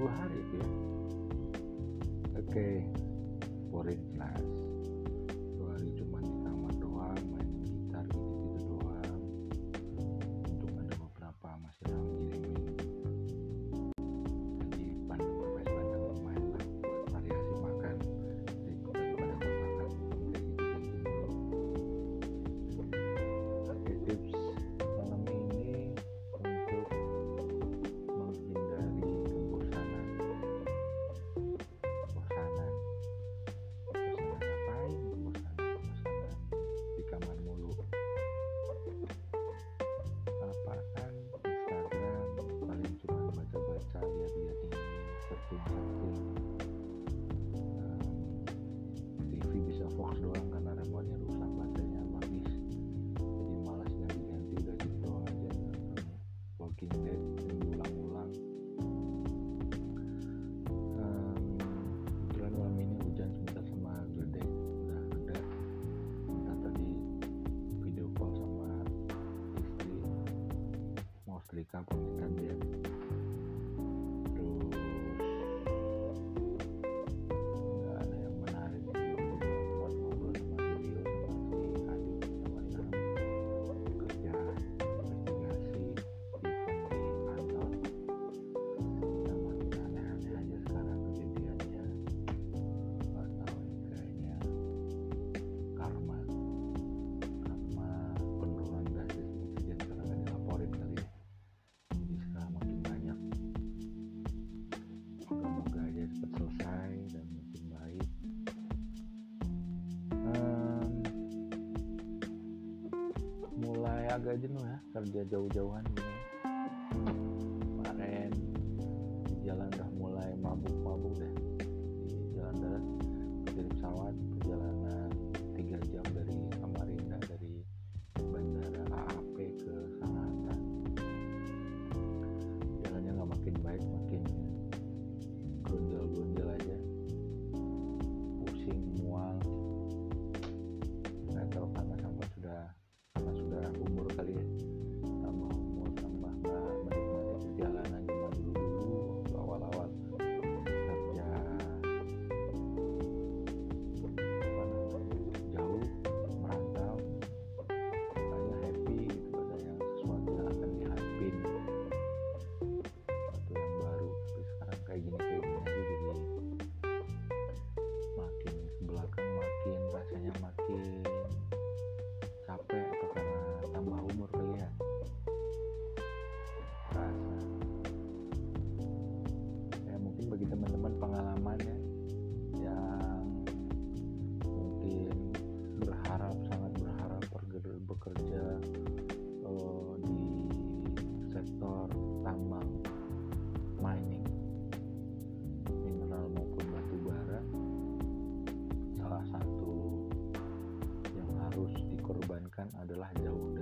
dua hari itu ya oke okay. boring class selesai dan makin baik. Um, mulai agak jenuh ya kerja jauh-jauhan. gitu adalah jauh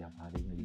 yang 个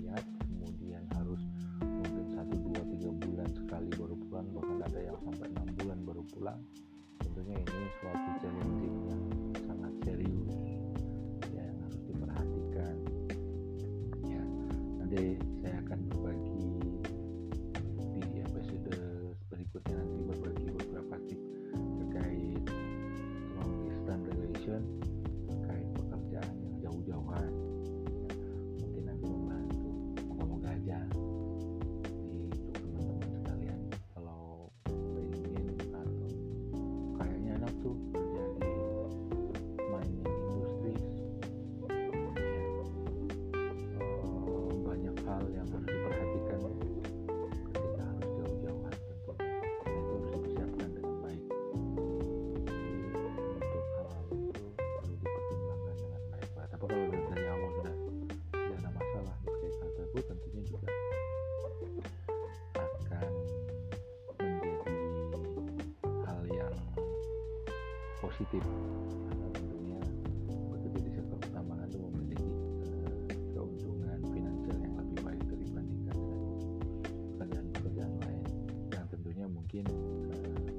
positif. Karena tentunya bekerja di sektor pertambangan itu memiliki uh, keuntungan finansial yang lebih baik dibandingkan dengan pekerjaan-pekerjaan lain yang tentunya mungkin uh,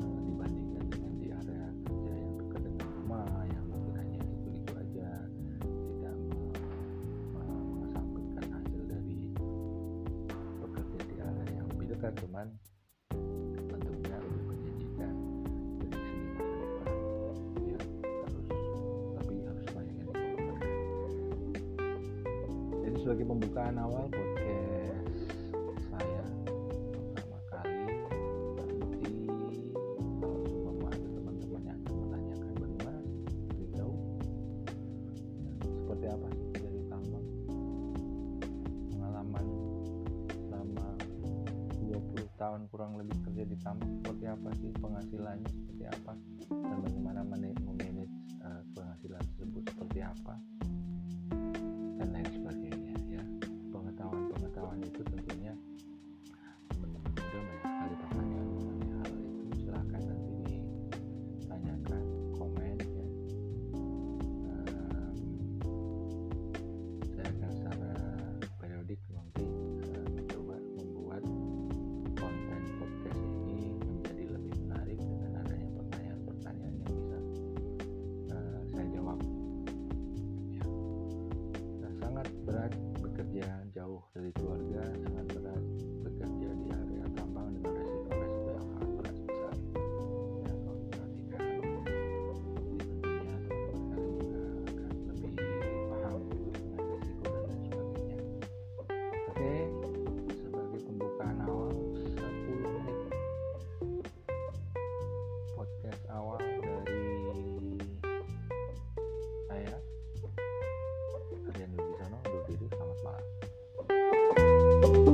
uh, dibandingkan dengan di area kerja yang dekat rumah yang mungkin hanya itu itu aja tidak mengesampingkan hasil dari bekerja di area yang lebih dekat. Cuman sebagai pembukaan awal podcast saya pertama kali. Nanti kalau semua ada teman-teman yang akan menanyakan bagaimana dari jauh ya, seperti apa sih dari tambang pengalaman selama 20 tahun kurang lebih kerja di tambang seperti apa sih penghasilannya seperti apa? Dan bagaimana manage uh, penghasilan tersebut seperti apa berat bekerja jauh dari keluarga Bye.